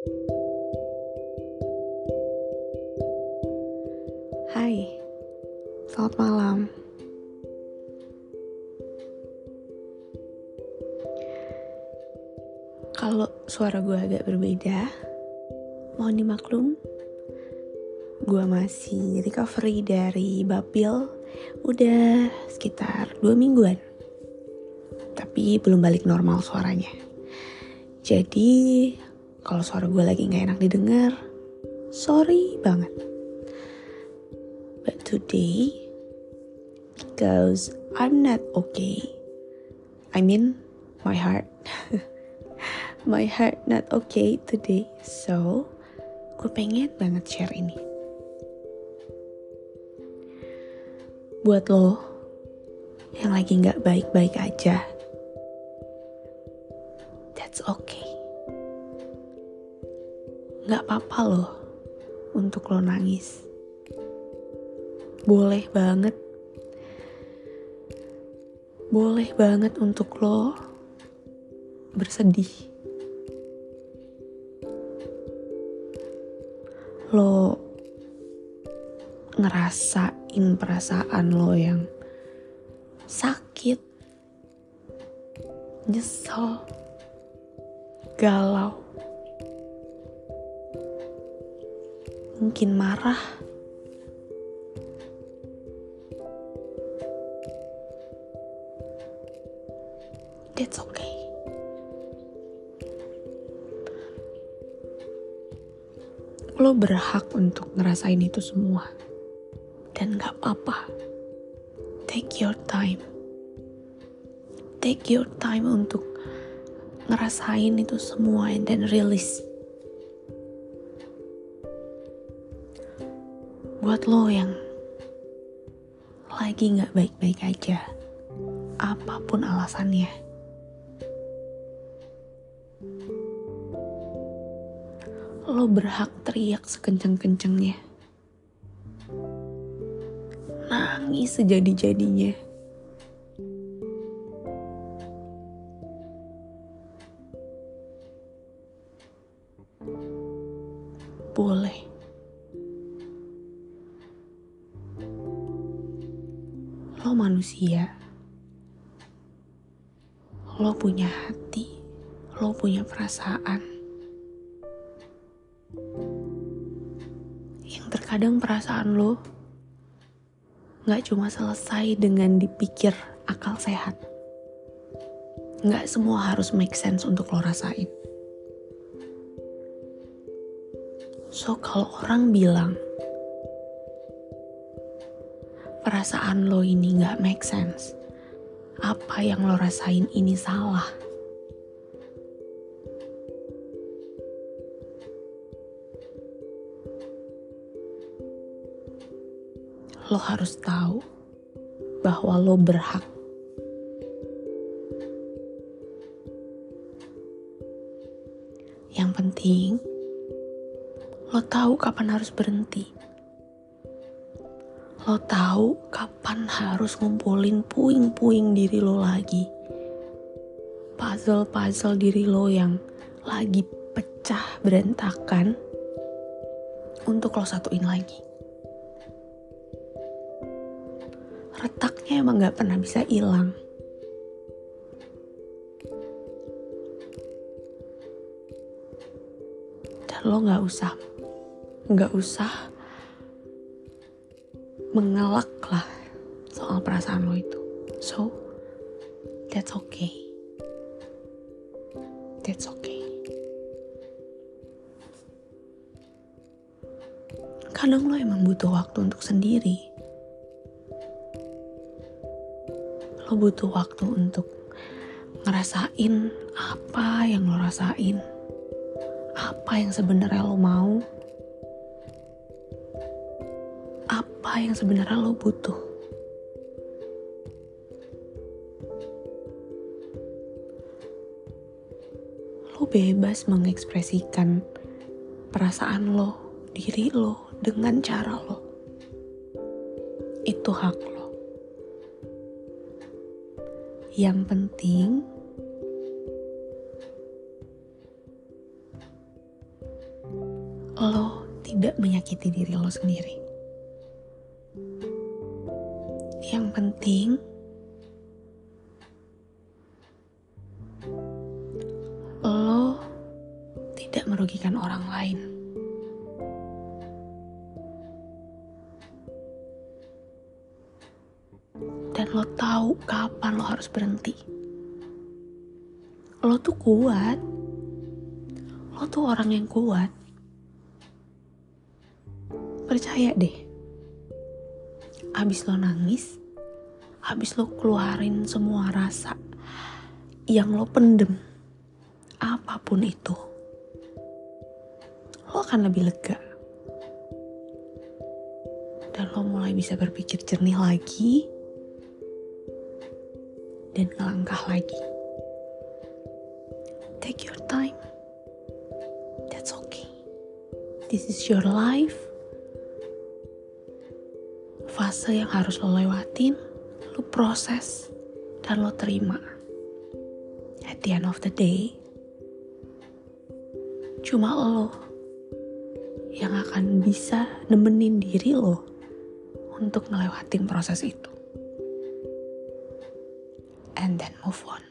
Hai, selamat malam. Kalau suara gue agak berbeda, mohon dimaklum. Gue masih recovery dari Babil udah sekitar dua mingguan. Tapi belum balik normal suaranya. Jadi, kalau suara gue lagi gak enak didengar, sorry banget. But today, because I'm not okay, I mean my heart. my heart not okay today, so gue pengen banget share ini. Buat lo yang lagi nggak baik-baik aja, Nggak apa-apa loh untuk lo nangis. Boleh banget. Boleh banget untuk lo bersedih. lo ngerasain perasaan lo yang sakit, nyesel, galau, mungkin marah. That's okay. lo berhak untuk ngerasain itu semua. Dan gak apa-apa. Take your time. Take your time untuk ngerasain itu semua and then release. Buat lo yang lagi gak baik-baik aja, apa pun alasannya, lo berhak teriak sekencang-kencangnya. Nangis sejadi-jadinya. Boleh. Manusia. Lo punya hati. Lo punya perasaan. yang terkadang perasaan lo gak cuma selesai dengan dipikir akal sehat. Gak semua harus make sense untuk lo rasain. So kalau orang bilang perasaan lo ini gak make sense, apa yang lo rasain ini salah. lo harus tahu bahwa lo berhak. Yang penting, lo tahu kapan harus berhenti. Lo tahu kapan harus ngumpulin puing-puing diri lo lagi. Puzzle-puzzle diri lo yang lagi pecah berantakan untuk lo satuin lagi. retaknya emang gak pernah bisa hilang. Dan lo gak usah, gak usah mengelak lah soal perasaan lo itu. So, that's okay. That's okay. Kadang lo emang butuh waktu untuk sendiri lo butuh waktu untuk ngerasain apa yang lo rasain apa yang sebenarnya lo mau apa yang sebenarnya lo butuh? Lo bebas mengekspresikan perasaan lo diri lo dengan cara lo. Itu hak lo. Yang penting lo tidak menyakiti diri lo sendiri. Yang penting, lo tidak merugikan orang lain. Dan lo tahu kapan lo harus berhenti. Lo tuh kuat. Lo tuh orang yang kuat. Percaya deh. Abis lo nangis, habis lo keluarin semua rasa yang lo pendem, apa pun itu, lo akan lebih lega. Dan lo mulai bisa berpikir jernih lagi dan ngelangkah lagi. Take your time. That's okay. This is your life. Fase yang harus lo lewatin, lo proses, dan lo terima. At the end of the day, cuma lo yang akan bisa nemenin diri lo untuk ngelewatin proses itu. And then move on.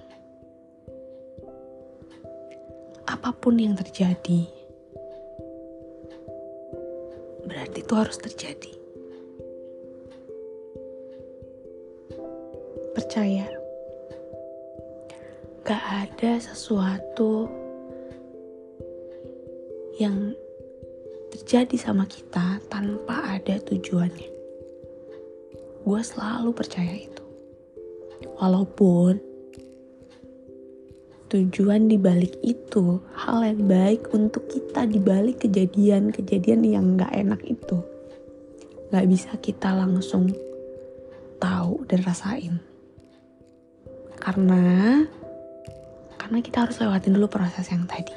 Apa pun yang terjadi, berarti itu harus terjadi. Percaya, gak ada sesuatu yang terjadi sama kita tanpa ada tujuannya. Gue selalu percaya itu. Walaupun tujuan dibalik itu hal yang baik untuk kita dibalik kejadian-kejadian yang gak enak itu. Gak bisa kita langsung tahu dan rasain. Karena karena kita harus lewatin dulu proses yang tadi.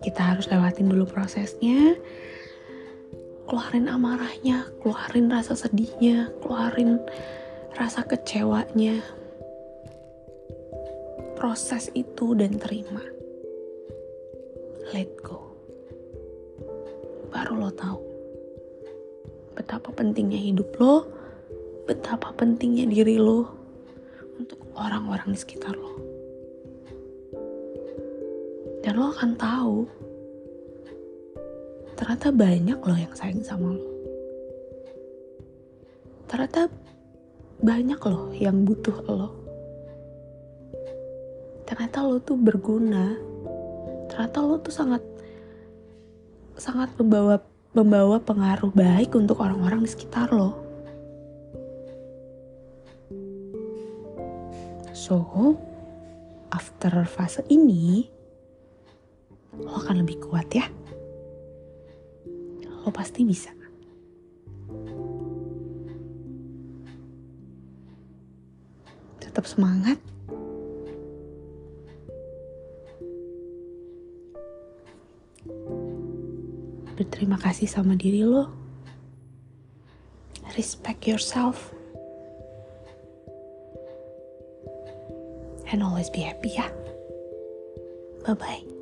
Kita harus lewatin dulu prosesnya, keluarin amarahnya, keluarin rasa sedihnya, keluarin rasa kecewanya. Proses itu dan terima. Let go. Baru lo tahu betapa pentingnya hidup lo, betapa pentingnya diri lo orang-orang di sekitar lo. Dan lo akan tahu ternyata banyak loh yang sayang sama lo. Ternyata banyak loh yang butuh lo. Ternyata lo tuh berguna. Ternyata lo tuh sangat sangat membawa membawa pengaruh baik untuk orang-orang di sekitar lo. So, after fase ini, lo akan lebih kuat ya. Lo pasti bisa. Tetap semangat. Berterima kasih sama diri lo. Respect yourself. And always be happy ya. Bye-bye.